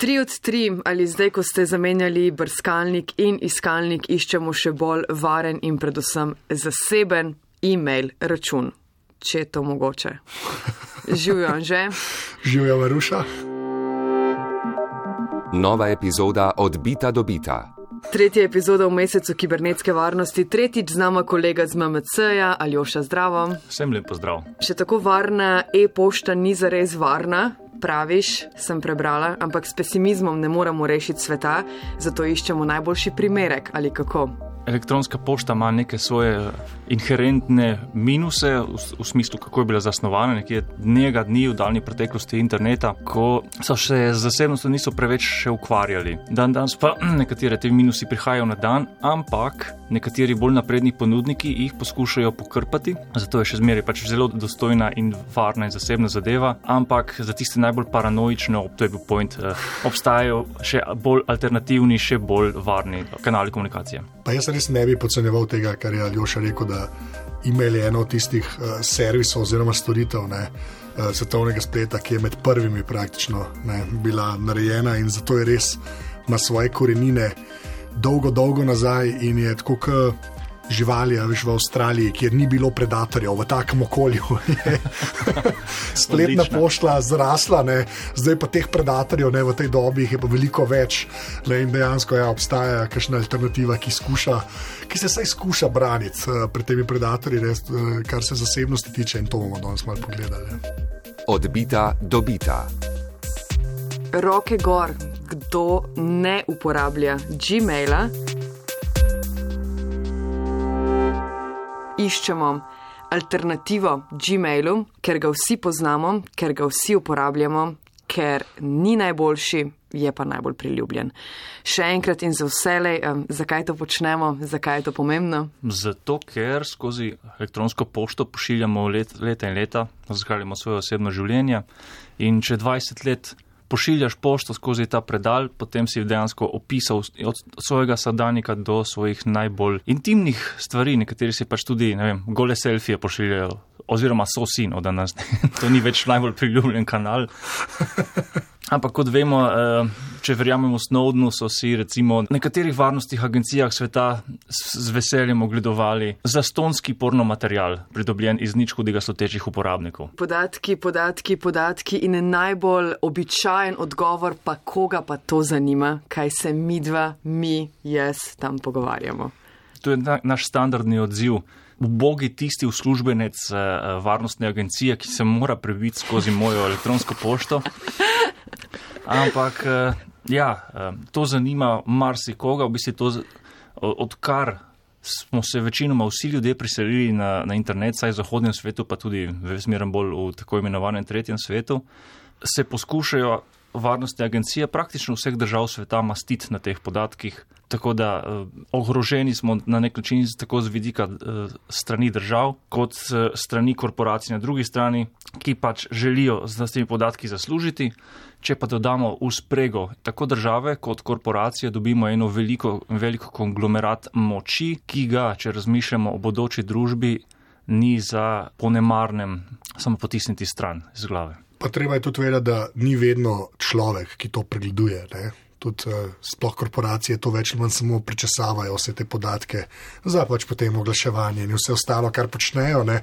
Tri od tri, ali zdaj, ko ste zamenjali brskalnik in iskalnik, iščemo še bolj varen in predvsem zaseben e-mail račun, če je to mogoče. Živijo že. Živijo Maruša. Nova epizoda od Bita do Bita. Tretja epizoda v mesecu kibernetske varnosti, tretjič z nama kolega z MMC-ja, Aljoša Zdravo. Vsem lep pozdrav. Še tako varna e-pošta ni zares varna, praviš, sem prebrala, ampak s pesimizmom ne moremo rešiti sveta, zato iščemo najboljši primerek ali kako. Elektronska pošta ima neke svoje inherentne minuse, v, v smislu, kako je bila zasnovana, nekje dnega dni v daljni preteklosti interneta, ko so se z zasebnostjo niso preveč še ukvarjali. Dan danes pa nekatere te minusi prihajajo na dan, ampak nekateri bolj napredni ponudniki jih poskušajo pokrpati, zato je še zmeraj pač zelo dostojna in varna in zasebna zadeva, ampak za tiste najbolj paranoične, to je bil point, eh, obstajajo še bolj alternativni, še bolj varni kanali komunikacije. Pa jaz res ne bi podcenjeval tega, kar je Aljoša rekel, da imeli eno od tistih uh, servisov oziroma storitev ne, uh, svetovnega spleta, ki je med prvimi praktično ne, bila narejena in zato je res ima svoje korenine dolgo, dolgo nazaj in je tako, kot živali, veš, v Avstraliji, kjer ni bilo predatorjev v takem okolju. Spletna pošta zrasla, ne? zdaj pa teh predatorjev ne, v tej dobi je pa veliko več. Ne? In dejansko ja, obstaja kakšna alternativa, ki, skuša, ki se vsaj skuša braniti uh, pred temi predatorji, res, uh, kar se zasebnosti tiče, in to bomo danes malo pogledali. Odbita do bita. Roke gor, kdo ne uporablja Gmaila. iščemo alternativo Gmailu, ker ga vsi poznamo, ker ga vsi uporabljamo, ker ni najboljši, je pa najbolj priljubljen. Še enkrat in za vselej, zakaj to počnemo, zakaj je to pomembno? Zato, ker skozi elektronsko pošto pošiljamo let, leta in leta, zahvaljujemo svoje osebno življenje in če 20 let pošiljaš pošto skozi ta predal, potem si dejansko opisal od svojega sadanika do svojih najbolj intimnih stvari, nekateri si pač tudi, ne vem, gole selfije pošiljajo, oziroma so sin od danes. to ni več najbolj priljubljen kanal. Ampak kot vemo, eh, če verjamemo Snowdenu, so si recimo v nekaterih varnostnih agencijah sveta z veseljem ogledovali zastonski porno material, pridobljen iz nič hudega slotečih uporabnikov. Podatki, podatki, podatki in najbolj običajen odgovor, pa koga pa to zanima, kaj se mi dva, mi, jaz tam pogovarjamo. To je na, naš standardni odziv. Ubogi tisti uslužbenec uh, varnostne agencije, ki se mora prebiti skozi mojo elektronsko pošto. Ampak, uh, ja, uh, to zanima marsikoga, v bistvu to, odkar smo se večinoma vsi ljudje priselili na, na internet, saj v zahodnem svetu, pa tudi v smerem bolj v tako imenovanem tretjem svetu, se poskušajo varnostne agencije praktično vseh držav sveta mastiti na teh podatkih. Tako da uh, ogroženi smo na nek način tako z vidika uh, strani držav, kot uh, strani korporacij na drugi strani, ki pač želijo z temi podatki zaslužiti. Če pa dodamo v sprego tako države kot korporacije, dobimo eno veliko, veliko konglomerat moči, ki ga, če razmišljamo o bodoči družbi, ni za ponemarnem samo potisniti stran iz glave. Pa treba je tudi vedeti, da ni vedno človek, ki to pregleduje. Ne? Tudi uh, sploh korporacije to več ali manj samo prečesavajo vse te podatke, za pač potem oglaševanje in vse ostalo, kar počnejo. Ne?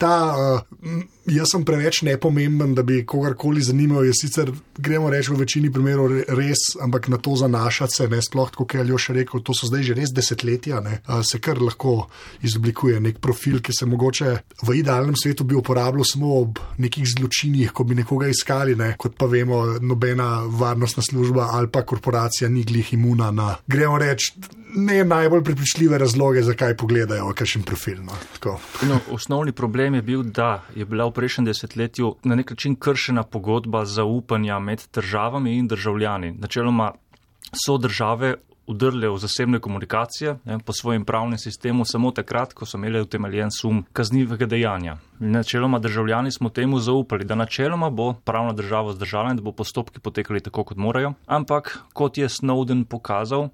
Ta, uh, jaz sem preveč nepomemben, da bi kogarkoli zanimal. Je sicer, gremo reči, v večini primerov res, ampak na to zanašati se, ne sploh, kot je Aljoš rekel, to so zdaj že res desetletja, ne, se kar lahko izoblikuje nek profil, ki se mogoče v idealnem svetu bi uporabljal samo ob nekih zločinih, ko bi nekoga iskali, ne, kot pa vemo, nobena varnostna služba ali pa korporacija ni glih imuna na, gremo reči, ne najbolj prepričljive razloge, zakaj pogledajo kakšen profil. No, no, osnovni problem je bil, da je bila v prejšnjem desetletju na nek način kršena pogodba zaupanja med državami in državljani. Načeloma so države udrle v zasebne komunikacije ne, po svojem pravnem sistemu samo takrat, ko so imeli utemeljen sum kaznivega dejanja. Načeloma državljani smo temu zaupali, da načeloma bo pravna država zdržala in da bo postopki potekali tako, kot morajo. Ampak, kot je Snowden pokazal,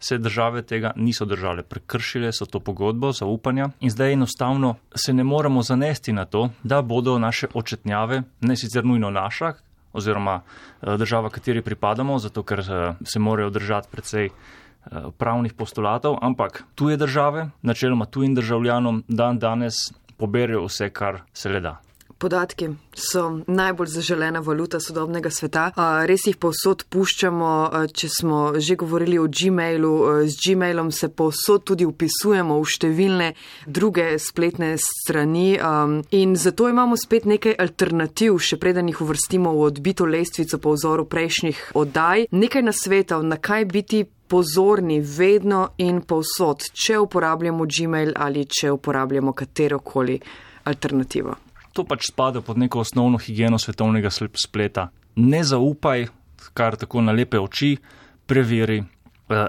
se države tega niso držale, prekršile so to pogodbo zaupanja in zdaj enostavno se ne moremo zanesti na to, da bodo naše očetnjave, ne sicer nujno naša, oziroma eh, država, kateri pripadamo, zato ker eh, se morajo držati precej eh, pravnih postulatov, ampak tuje države, načeloma tujim državljanom, dan danes poberijo vse, kar se le da. Podatki so najbolj zaželena valuta sodobnega sveta. Res jih povsod puščamo, če smo že govorili o Gmailu. Z Gmailom se povsod tudi upisujemo v številne druge spletne strani in zato imamo spet nekaj alternativ, še preden jih uvrstimo v odbito lestvico po vzoru prejšnjih oddaj. Nekaj nasvetov, na kaj biti pozorni vedno in povsod, če uporabljamo Gmail ali če uporabljamo katerokoli alternativo. To pač spada pod neko osnovno higieno svetovnega spleta. Ne zaupaj, kar tako na lepe oči, preveri,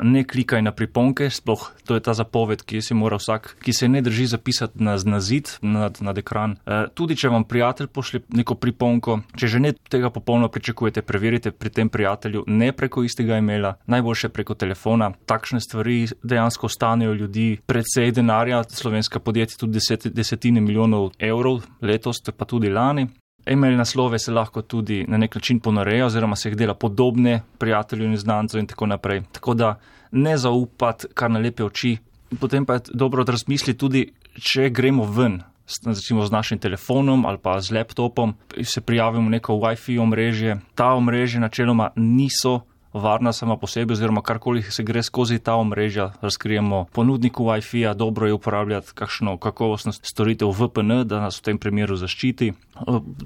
ne klikaj na priponke, sploh to je ta zapoved, ki si mora vsak, ki se ne drži zapisati na, na zid, nad, nad ekran. E, tudi če vam prijatelj pošlje neko priponko, če že ne tega popolnoma pričakujete, preverite pri tem prijatelju ne preko istega imela, najboljše preko telefona. Takšne stvari dejansko stanejo ljudi predvsej denarja, slovenska podjetja tudi deset, desetine milijonov evrov letos, pa tudi lani. E-mail naslove se lahko tudi na nek način ponarejo, oziroma se jih dela podobne prijatelju in znancu in tako naprej. Tako da ne zaupati kar na lepe oči. Potem pa je dobro razmisliti tudi, če gremo ven, recimo z našim telefonom ali pa z laptopom, se prijavimo v neko WiFi omrežje. Ta omrežja načeloma niso varna sama po sebi, oziroma karkoli se gre skozi ta omrežja, razkrijemo ponudniku Wi-Fi-ja, dobro je uporabljati kakšno kakovostno storitev VPN, da nas v tem primeru zaščiti.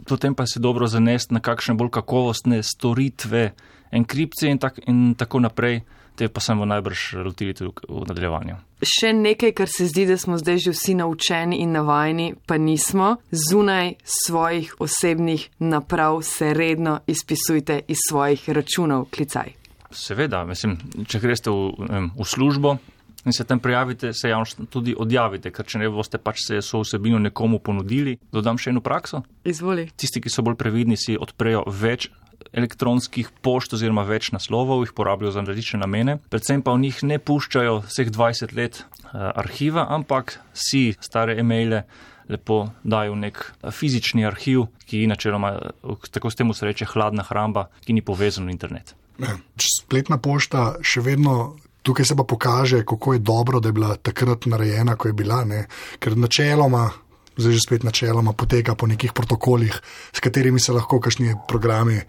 Potem pa se dobro zanesti na kakšne bolj kakovostne storitve, enkripcije in, tak, in tako naprej. Te pa sem v najbrž lotili tudi v nadaljevanju. Še nekaj, kar se zdi, da smo zdaj že vsi naučeni in navajeni, pa nismo. Zunaj svojih osebnih naprav se redno izpisujte iz svojih računov, klicaj. Seveda, mislim, če greste v, v službo in se tam prijavite, se javno tudi odjavite, ker če ne boste pač se so vsebino nekomu ponudili. Dodam še eno prakso. Izvoli. Tisti, ki so bolj previdni, si odprejo več elektronskih pošt oziroma več naslovov, jih porabijo za različne namene. Predvsem pa v njih ne puščajo vseh 20 let uh, arhiva, ampak si stare e-maile lepo dajo v nek eh, fizični arhiv, ki načeloma, eh, tako s temu se reče, hladna hramba, ki ni povezan v internet. Spletna pošta še vedno. Tukaj se pa pokaže, kako je dobro, da je bila takrat narejena, ko je bila, ne? ker načeloma zdaj že spet načeloma poteka po nekih protokolih, s katerimi se lahko kašni programi uh,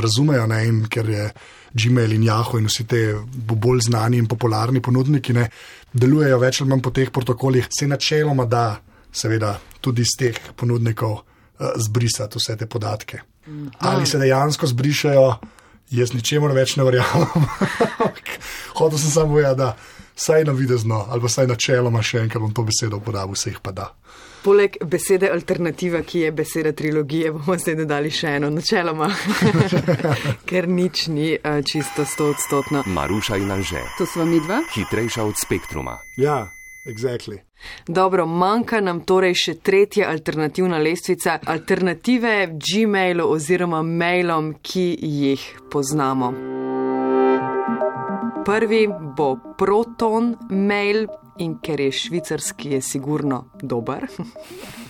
razumejo. Ne? In ker je Gmail in Yahoo in vsi te bolj znani in popularni ponudniki ne, delujejo več ali manj po teh protokolih, se načeloma da, seveda, tudi iz teh ponudnikov uh, zbrisati vse te podatke. Aha. Ali se dejansko zbrišajo, jaz ničemu več ne verjamem. Hotel sem samo povedati, da vsaj na videzno, ali pa vsaj načeloma še enkrat bom to besedo uporabil, vse jih pa da. Poleg besede alternativa, ki je beseda trilogije, bomo zdaj dodali še eno načeloma, ker nič ni uh, čisto stotstotno. Maruša in Anže. To smo mi dva. Hitrejša od spektruma. Ja, exactly. Dobro, manjka nam torej še tretja alternativna lestvica, alternative Gmailu oziroma mailom, ki jih poznamo. Prvi bo Proton Mail, in ker je švicarski, je sigurno dober.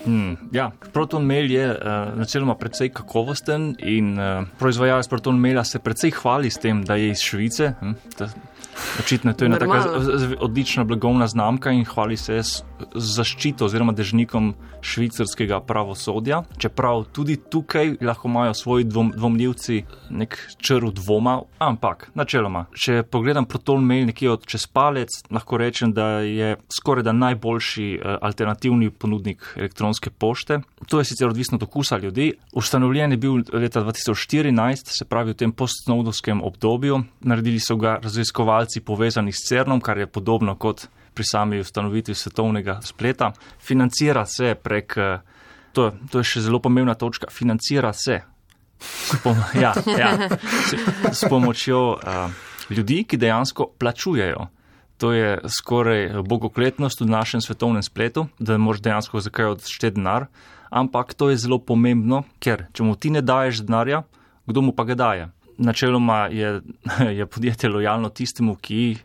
Hmm, ja, Proton Mail je uh, načeloma precej kakovosten in uh, proizvajalec Proton Maila se precej hvali s tem, da je iz Švice. Hm, Očitno to je ena tako odlična blagovna znamka in hvali se z zaščito oziroma dežnikom švicarskega pravosodja. Čeprav tudi tukaj lahko imajo svoji dvom, dvomljivci nek črv dvoma, ampak načeloma, če pogledam proton mail nekje od čez palec, lahko rečem, da je skoraj da najboljši eh, alternativni ponudnik elektronske pošte. To je sicer odvisno od okusa ljudi. Ustanovljen je bil leta 2014, se pravi v tem postnovdovskem obdobju. Naredili so ga raziskovalci povezani s CERNom, kar je podobno kot pri sami ustanovitvi svetovnega spleta. Financira se prek, eh, to, to je še zelo pomembna točka, financira se s, pom ja, ja, s, s pomočjo uh, ljudi, ki dejansko plačujejo. To je skoraj bogokletnost v našem svetovnem spletu, da moraš dejansko zakaj odšteti denar, ampak to je zelo pomembno, ker če mu ti ne daješ denarja, kdo mu pa ga daje? načeloma je, je podjetje lojalno tistemu, ki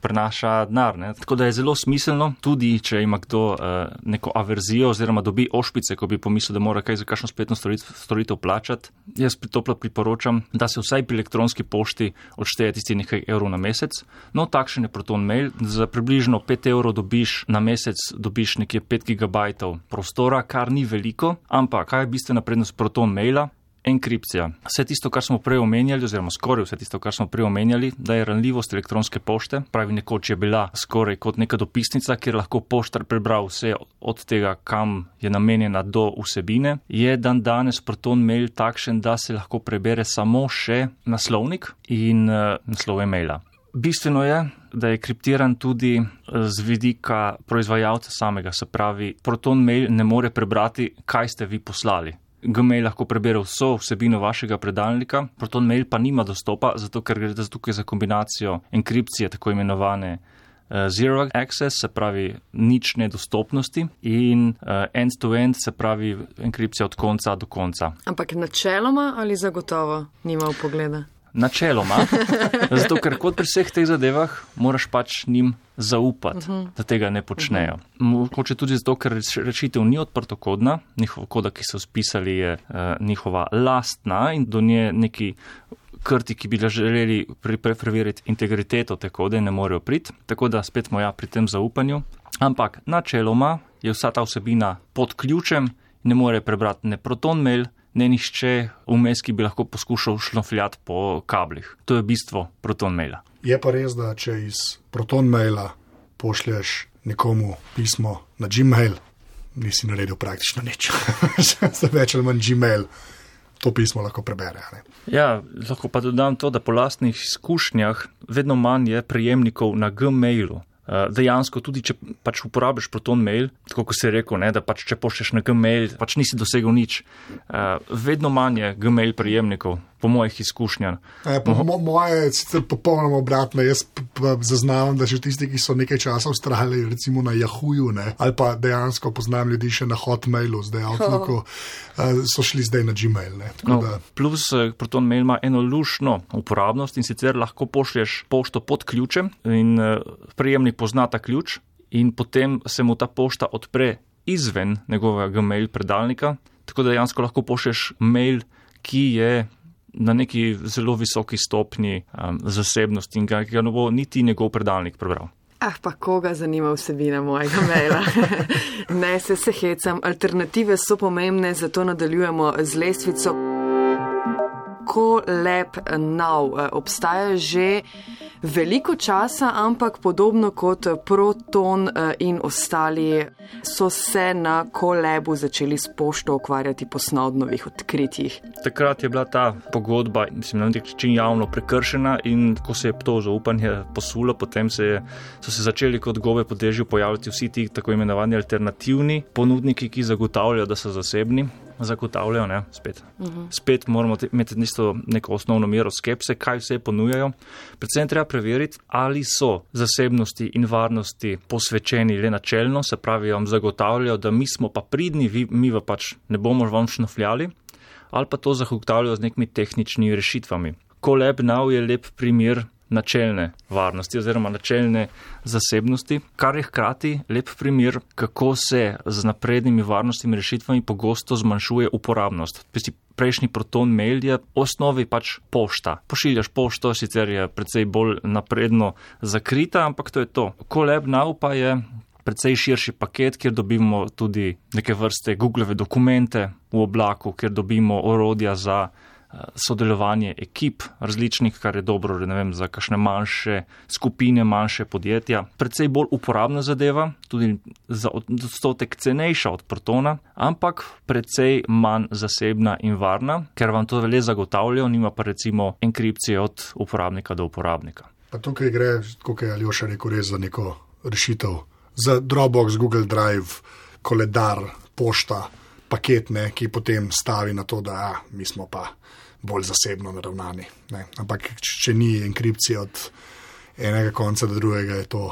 prenaša denar. Ne. Tako da je zelo smiselno, tudi če ima kdo uh, neko averzijo oziroma dobi ošpice, ko bi pomislil, da mora kaj za kakšno spletno storitev, storitev plačati. Jaz toplo priporočam, da se vsaj pri elektronski pošti odšteje tisti nekaj evrov na mesec. No, takšen je proton mail. Za približno 5 evrov dobiš na mesec dobiš nekje 5 gigabajtov prostora, kar ni veliko, ampak kaj je bistvena prednost proton maila? Enkripcija. Vse tisto, kar smo prej omenjali, oziroma skoraj vse tisto, kar smo prej omenjali, da je ranljivost elektronske pošte, pravi nekoč je bila skoraj kot neka dopisnica, kjer lahko poštar prebral vse od tega, kam je namenjena do vsebine, je dan danes proton mail takšen, da se lahko prebere samo še naslovnik in uh, naslov e-maila. Bistveno je, da je kriptiran tudi z vidika proizvajalca samega, se pravi, proton mail ne more prebrati, kaj ste vi poslali. Gmail lahko prebere vso vsebino vašega predalnika, Proton Mail pa nima dostopa, zato ker gre tukaj za kombinacijo enkripcije, tako imenovane uh, zero access, se pravi nične dostopnosti, in uh, end-to-end, se pravi enkripcija od konca do konca. Ampak načeloma ali zagotovo nima v pogleda? Načeloma, zato ker kot pri vseh teh zadevah moraš pač njim zaupati, uh -huh. da tega ne počnejo. Mogoče tudi zato, ker rešitev ni odprtokodna, njihova koda, ki so spisali, je uh, njihova lastna in do nje neki krti, ki bi ga želeli pre preveriti integriteto te kode, ne morejo priti. Tako da spet moja pri tem zaupanju. Ampak načeloma je vsa ta vsebina pod ključem, ne more prebrati ne proton mail, ne nišče vmes, ki bi lahko poskušal šlofljati po kablih. To je bistvo proton maila. Je pa res, da če iz proton maila pošlješ nekomu pismo na Gmail, nisi naredil praktično nič. Za več ali manj Gmail. To pismo lahko prebere. Ja, lahko pa dodam to, da po lastnih izkušnjah vedno manj je prejemnikov na Gmailu. Uh, dejansko, tudi če pač uporabiš proton mail, tako kot si rekel, ne, da pač če pošlješ na Gmail, pač nisi dosegel nič. Uh, vedno manj je Gmail prejemnikov, po mojih izkušnjah. E, po mo moje je sicer popolnoma obratno. Jaz zaznavam, da že tisti, ki so nekaj časa ustrajali, recimo na Yahooju, ne, ali pa dejansko poznam ljudi še na Hotmailu, zdaj Outlooku, uh, so šli zdaj na Gmail. No, plus proton mail ima eno lušno uporabnost in sicer lahko pošlješ pošto pod ključem in uh, prejemnik pozna ta ključ in potem se mu ta pošta odpre izven njegovega mail predalnika, tako da dejansko lahko pošlješ mail, ki je na neki zelo visoki stopni um, zasebnosti in ga, ga ne bo niti njegov predalnik prebral. Ah, pa koga zanima vsebina mojega maila? ne, se se hecam, alternative so pomembne, zato nadaljujemo z lestvico. Ko lep now obstaja že veliko časa, ampak podobno kot Proton eh, in ostali so se na kolebu začeli s pošto ukvarjati po snodnovih odkritjih. Takrat je bila ta pogodba, mislim, na nek način javno prekršena in ko se je to zaupanje posulo, potem se je, so se začeli kot gove po dežju pojavljati vsi ti tako imenovani alternativni ponudniki, ki zagotavljajo, da so zasebni zagotavljajo. Ne, spet. Uh -huh. spet moramo imeti isto neko osnovno mero skepse, kaj vse ponujajo. Predvsem treba preveriti, ali so zasebnosti in varnosti posvečeni le načelno, se pravi, vam zagotavljajo, da mi smo pa pridni, vi, mi pa pač ne bomo vam šnofljali, ali pa to zagotavljajo z nekimi tehničnimi rešitvami. Kolab Now je lep primer načelne varnosti oziroma načelne zasebnosti, kar je hkrati lep primer, kako se z naprednimi varnostnimi rešitvami pogosto zmanjšuje uporabnost. Pesti prejšnji proton mail je v osnovi pač pošta. Pošiljaš pošto, sicer je precej bolj napredno zakrita, ampak to je to. Kolab Now pa je precej širši paket, kjer dobimo tudi neke vrste Google dokumente v oblaku, kjer dobimo orodja za sodelovanje ekip različnih, kar je dobro vem, za kakšne manjše skupine, manjše podjetja. Predvsej bolj uporabna zadeva, tudi za odstotek cenejša od protona, ampak predvsej manj zasebna in varna, ker vam to le zagotavljajo, nima pa recimo enkripcije od uporabnika do uporabnika. Pa tukaj gre, kot je Aljoša rekel, res za neko rešitev. Za Dropbox, Google Drive, koledar, pošta, paketne, ki potem stavi na to, da a, mi smo pa bolj zasebno naravnani. Ne. Ampak, če ni enkripcije od enega konca do drugega, je to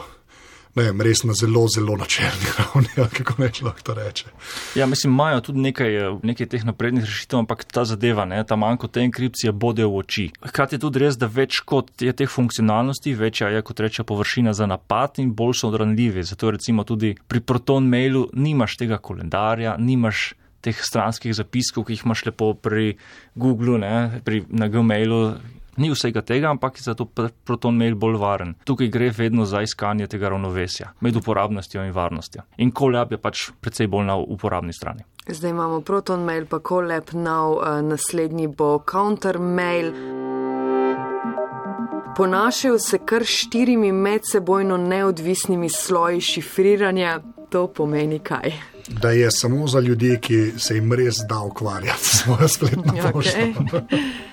ne res na zelo, zelo načelni ravni, kako naj človek to reče. Ja, mislim, imajo tudi nekaj, eh, nekaj teh naprednih rešitev, ampak ta zadeva, ne, ta manjko te enkripcije bode v oči. Hkrati je tudi res, da več kot je teh funkcionalnosti, večja je kot reče površina za napad in bolj so odranljivi. Zato recimo tudi pri Proton mailu nimaš tega koledarja, nimaš teh stranskih zapiskov, ki jih imaš lepo pri Googlu, ne, pri, na Gmailu. Ni vsega tega, ampak je zato proton mail bolj varen. Tukaj gre vedno za iskanje tega ravnovesja med uporabnostjo in varnostjo. In kolab je pač precej bolj na uporabni strani. Zdaj imamo proton mail, pa kolab, nov naslednji bo counter mail. Ponašajo se kar štirimi medsebojno neodvisnimi sloji šifriranja, to pomeni kaj? Da je samo za ljudi, ki se jim res da ukvarjati s svojo spletno Ja, pošto. Okay.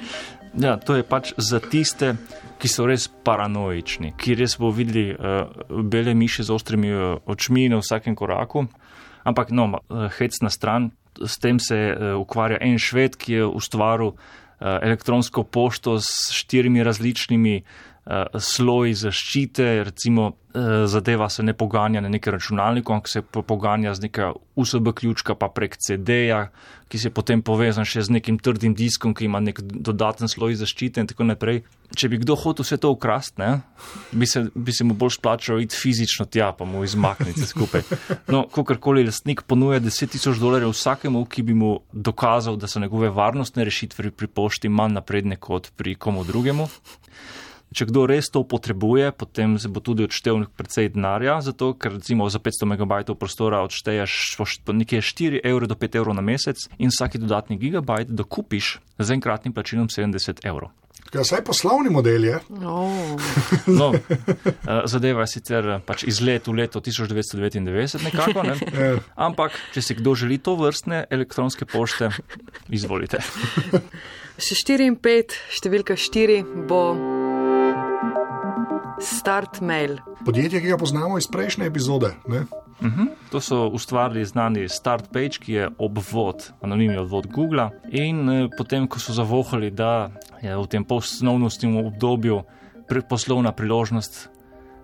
Ja, to je pač za tiste, ki so res paranoični, ki res bo videli uh, bele miše z ostrimi uh, očmi na vsakem koraku. Ampak, no, uh, hec na stran, s tem se uh, ukvarja en šved, ki je ustvaril uh, elektronsko pošto s štirimi različnimi uh, sloji zaščite, recimo uh, zadeva se ne poganja na nekem računalniku, ampak se po- poganja z neka USB ključka, pa prek CD-ja, ki se potem povezan še z nekim trdim diskom, ki ima nek dodaten sloj zaščite in tako naprej. Če bi kdo hotel vse to ukrast, ne, bi, se, bi se mu bolj splačalo iti fizično tja, pa mu izmakniti skupaj. No, kakorkoli lastnik ponuja 10 tisoč dolarjev vsakemu, ki bi mu dokazal, da so njegove varnostne rešitve pri pošti manj napredne kot pri komu drugemu. Če kdo res to potrebuje, potem se bo tudi odštel precej denarja, zato ker recimo za 500 MB prostora odšteješ nekje 4 evre do 5 evrov na mesec in vsaki dodatni gigabajt dokupiš z enkratnim plačilom 70 evrov. Ja, saj poslovni model je. Oh. No, eh, zadeva je sicer eh, pač iz let v leto 1999 nekako, ne? ampak če si kdo želi to vrstne elektronske pošte, izvolite. Še 4 in 5, številka 4 bo start mail. Podjetje, ki ga poznamo iz prejšnje epizode. Ne? To so ustvarili znani Start Page, ki je obvod, anonimni odvod Google. In eh, potem, ko so zavohali, da je v tem poslovnostnem obdobju pri- poslovna priložnost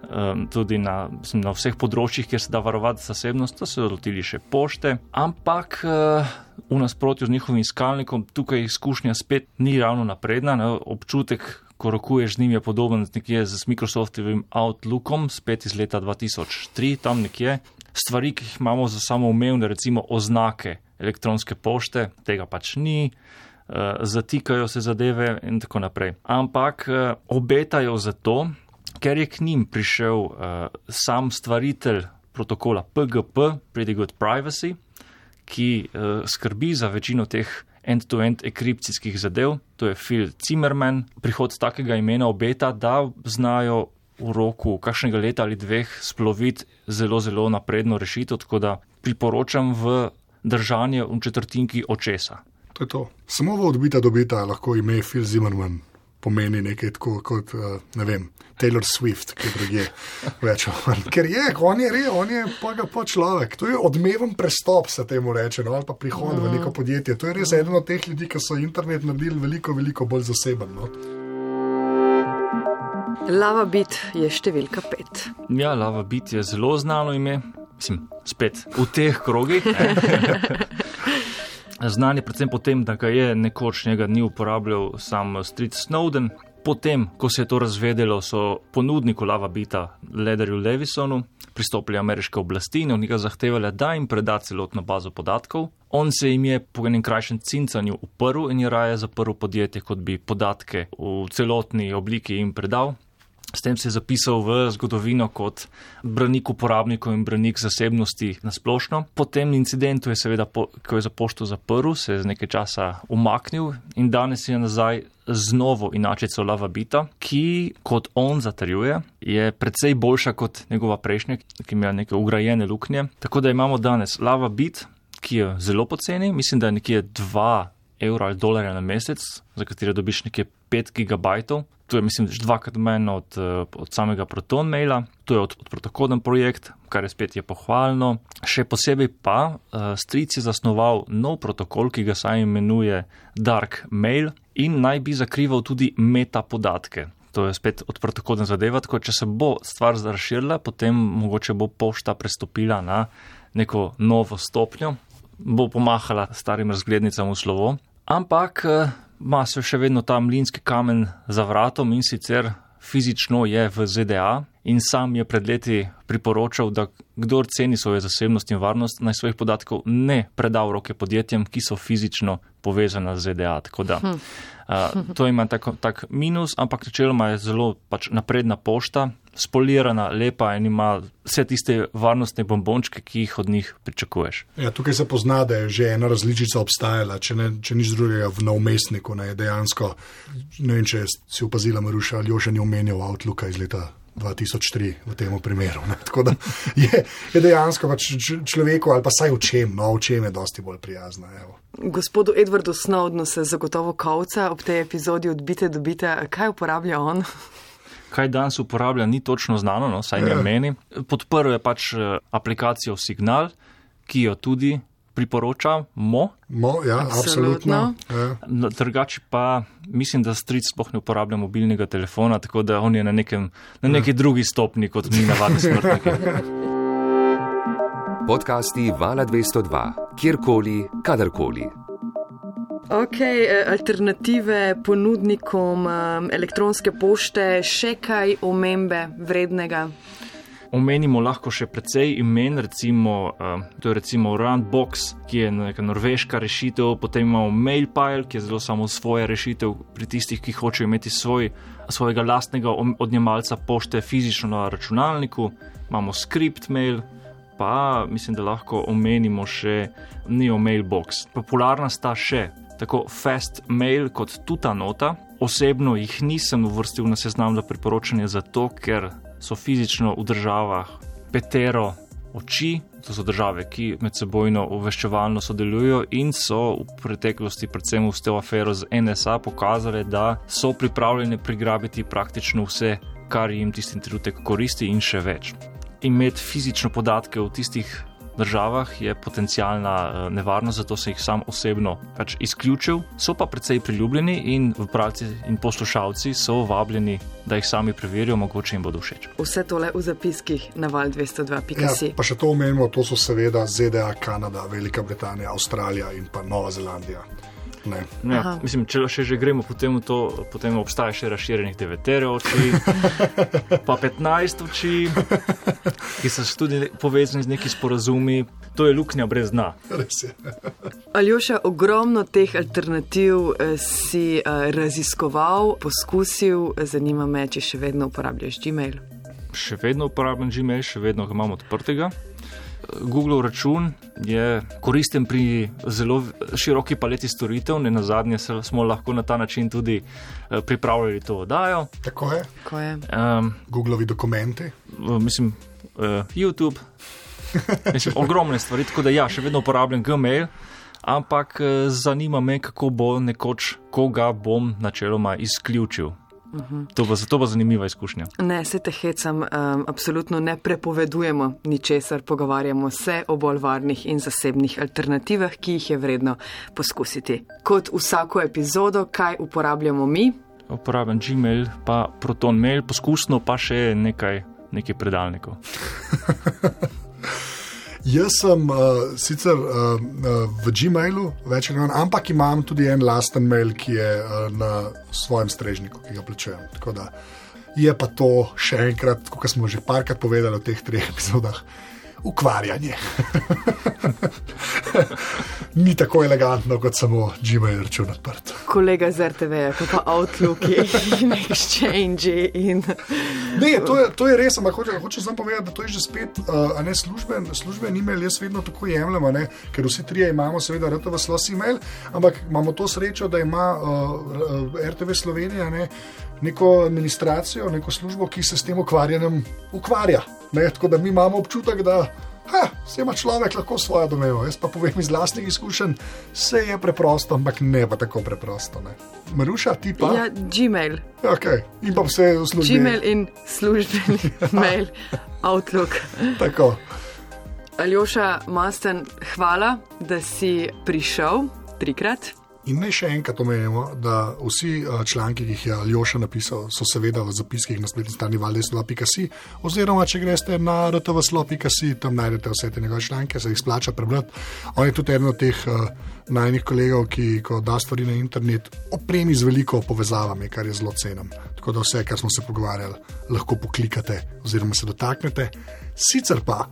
um, tudi na, mislim, na vseh področjih, kjer se da varovati zasebnost, so se lotili še pošte. Ampak uh, v nasprotju z njihovim iskalnikom, tukaj izkušnja spet ni ravno napredna. Ne? Občutek, ko rokuješ z njim, je podoben nekje z Microsoftovim Outlookom, spet iz leta 2003, tam nekje. Stvari, ki jih imamo za samoumevne, recimo oznake elektronske pošte, tega pač ni. Uh, zatikajo se zadeve, in tako naprej. Ampak uh, obetajo zato, ker je k njim prišel uh, sam stvaritelj protokola PGP, Pretty Good Privacy, ki skrbi za večino teh end-to-end enkripcijskih zadev, to je Phil Zimmerman. Prihod takega imena obeta, da znajo v roku kakšnega leta ali dveh sploviti zelo, zelo napredno rešitev, tako da priporočam v držanje v četrtinki očesa. To je to. Samo v odbita dobita lahko ime Phil Zimmerman pomeni nekaj tako kot, eh, ne vem, Taylor Swift, ki drugje več ali manj. Ker je, on je, re, on je pa ga pa človek. To je odmeven prestop, se temu reče, no, ali pa prihod v neko podjetje. To je res eden od teh ljudi, ki so internet naredili veliko, veliko bolj zaseben. No. Lava bit je številka 5. Ja, Lava Bit je zelo znano ime, mislim, spet v teh krogih. Znan je predvsem po tem, da ga je nekoč njega dni uporabljal sam Street Snowden. Potem, ko se je to razvedelo, so ponudniku Lava Bita, Lederju Levisonu, pristopili ameriške oblasti in od njega zahtevali, da jim preda celotno bazo podatkov. On se jim je po enem krajšem cincanju uprl in je raje zaprl podjetje, kot bi podatke v celotni obliki jim predal. S tem se je zapisal v zgodovino kot branik uporabnikov in branik zasebnosti na splošno. Po tem incidentu je seveda, po, ko je za pošto zaprl, se je z nekaj časa umaknil in danes je nazaj z novo inačico Lava Bita, ki, kot on zatrjuje, je precej boljša kot njegova prejšnja, ki ima neke ugrajene luknje. Tako da imamo danes Lava Bit, ki je zelo poceni, mislim, da je nekje 2 evra ali dolarja na mesec, za katere dobiš nekje 5 gigabajtov. To je, mislim, že dvakrat manj od, eh, od samega Proton maila, to je od, od protokolen projekt, kar je spet je pohvalno. Še posebej pa uh, Stric je zasnoval nov protokol, ki ga saj imenuje Dark Mail in naj bi zakrival tudi meta podatke. To je spet odprtokodna zadeva, tako če se bo stvar razširila, potem mogoče bo pošta prestopila na neko novo stopnjo, bo pomahala starim razglednicam v slovo, ampak eh, ima se še vedno ta mlinski kamen za vratom in sicer fizično je v ZDA in sam je pred leti priporočal, da kdor ceni svojo zasebnost in varnost, naj svojih podatkov ne preda v roke podjetjem, ki so fizično povezana z ZDA. Tako da uh, to ima tak, tak minus, ampak načeloma je zelo pač napredna pošta, spolirana, lepa in ima vse tiste varnostne bombončke, ki jih od njih pričakuješ. Ja, tukaj se pozna, da je že ena različica obstajala, če, ne, če nič drugega v naumestniku. Ne, dejansko, ne vem, če si opazila, Maruša, ali jo še ni omenjal Outlooka iz leta 2003 v tem primeru. Ne. Tako da je, je dejansko pač človeku ali pa saj v čem, no v čem je dosti bolj prijazna. Evo. Gospodu Edwardu Snowdnu se zagotovo kavca ob tej epizodi odbite, dobite, kaj uporablja on kaj danes uporablja, ni točno znano, no, saj ne ja. meni. Podprl je pač eh, aplikacijo Signal, ki jo tudi priporočamo. Mo, ja, absolutno. Ja. Drugače pa mislim, da stric sploh ne uporablja mobilnega telefona, tako da on je na, nekem, na neki ja. drugi stopni kot mi navadni smrtniki. Podcasti Vala 202, kjerkoli, kadarkoli. Ok, eh, alternative ponudnikom eh, elektronske pošte, še kaj omembe vrednega? Omenimo lahko še precej imen, recimo, uh, to je recimo Randbox, ki je neka norveška rešitev, potem imamo Mailpile, ki je zelo samo svoja rešitev pri tistih, ki hočejo imeti svoj, svojega lastnega odjemalca pošte fizično na računalniku, imamo ScriptMail, pa mislim, da lahko omenimo še Neo Mailbox. Popularna sta še tako Fast Mail kot Tuta Nota. Osebno jih nisem uvrstil na seznam za priporočanje, zato ker so fizično v državah petero oči, to so države, ki med sebojno obveščevalno sodelujo in so v preteklosti, predvsem v tej aferi z NSA, pokazali, da so pripravljeni prigrabiti praktično vse, kar jim tisti trenutek koristi in še več. Imeti fizično podatke v tistih državah je potencijalna eh, nevarnost, zato se jih sam osebno pač izključil. So pa precej priljubljeni in vpravci in poslušalci so vabljeni, da jih sami preverijo, mogoče jim bodo všeč. Vse tole v zapiskih na val 202.com. Ja, pa še to omenimo, to so seveda ZDA, Kanada, Velika Britanija, Avstralija in pa Nova Zelandija. Ja, mislim, če še že gremo po tem, potem obstaja še razširjenih 9 oči, pa 15 oči, ki so tudi povezani z neki sporazumi. To je luknja brez dna. Aljoša, ogromno teh alternativ eh, si uh, raziskoval, poskusil, zanima me, če še vedno uporabljaš Gmail. Še vedno uporabljam Gmail, še vedno ga imam odprtega. Google račun je koristen pri zelo široki paleti storitev, ne na zadnje smo lahko na ta način tudi eh, pripravljali to oddajo. Tako je. Tako je. Um, Googlovi dokumenti. Mislim, uh, YouTube. Mislim, ogromne stvari, tako da ja, še vedno uporabljam Gmail, ampak eh, zanima me, kako bo nekoč, koga bom načeloma izključil. To bo, to bo zanimiva izkušnja. Ne, se te hecam, um, absolutno ne prepovedujemo ničesar, pogovarjamo se o bolj varnih in zasebnih alternativah, ki jih je vredno poskusiti. Kot vsako epizodo, kaj uporabljamo mi? Uporabljam Gmail, pa ProtonMail, poskusno pa še nekaj, nekaj predalnikov. Jaz sem uh, sicer uh, v Gmailu, več ali manj, ampak imam tudi en lasten mail, ki je uh, na svojem strežniku, ki ga plačujem. Je pa to še enkrat, kot smo že parkrat povedali v teh treh epizodah, ukvarjanje. Ni tako elegantno kot samo Gmail račun odprt. Kolega z RTV, kot pa Outlook in Exchange. In... Ne, to je, to je res, ampak hočem hoče samo povedati, da to je že spet uh, ne služben, služben e-mail, jaz vedno tako jemljem, ker vsi trije imamo seveda RTV slos e-mail, ampak imamo to srečo, da ima uh, RTV Slovenija ne, neko administracijo, neko službo, ki se s tem ukvarjanjem ukvarja. Ne, tako da mi imamo občutek, da vse ima človek lahko svojo domeno. Jaz pa povem iz vlastnih izkušenj, vse je preprosto, ampak ne pa tako preprosto. Ne. Maruša, ti pa. Ja, Gmail. Okay. In pa vse v službi. Gmail in službeni mail, Outlook. tako. Aljoša, Masten, hvala, da si prišel trikrat. In naj še enkrat omenimo, da vsi eh, članki, ki jih je Aljoša napisal, so seveda v zapiskih na spletni strani valdeslo.si, oziroma če greste na rtvslo.si, tam najdete vse te njegove članke, se jih splača prebrati. On je tudi eden od teh uh, najnih kolegov, ki, ko da stvari na internet, opremi z veliko povezavami, kar je zelo cenim. Tako da vse, kar smo se pogovarjali, lahko poklikate oziroma se dotaknete. Sicer pa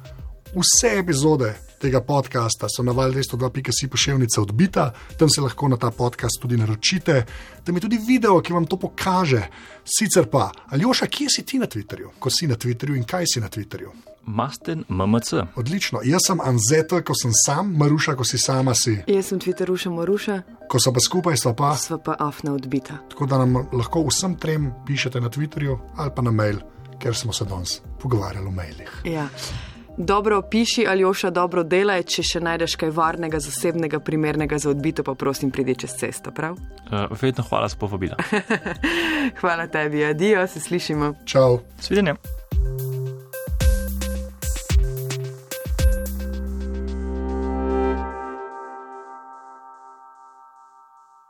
vse epizode tega podcasta so na valjdesto2.si pošiljnica odbita, tam se lahko na ta podcast tudi naročite. Tam je tudi video, ki vam to pokaže. Sicer pa, Aljoša, kje si ti na Twitterju, ko si na Twitterju in kaj si na Twitterju? Masten MMC. Odlično. Jaz sem Anzeta, ko sem sam, Maruša, ko si sama si. Jaz sem Twitteruša Maruša, Ko so pa skupaj, sva pa. sva pa afna odbita. Tako da nam lahko vsem trem pišete na Twitterju ali pa na mail, ker smo se danes pogovarjali o mailih. Ja. Dobro piši, Aljoša, dobro delaj, če še najdeš kaj varnega, zasebnega, primernega za odbito, pa prosim, pridi čez cesto, prav? Uh, vedno hvala za povabilo. Hvala tebi, adijo, se slišimo. Čau! Svidenje.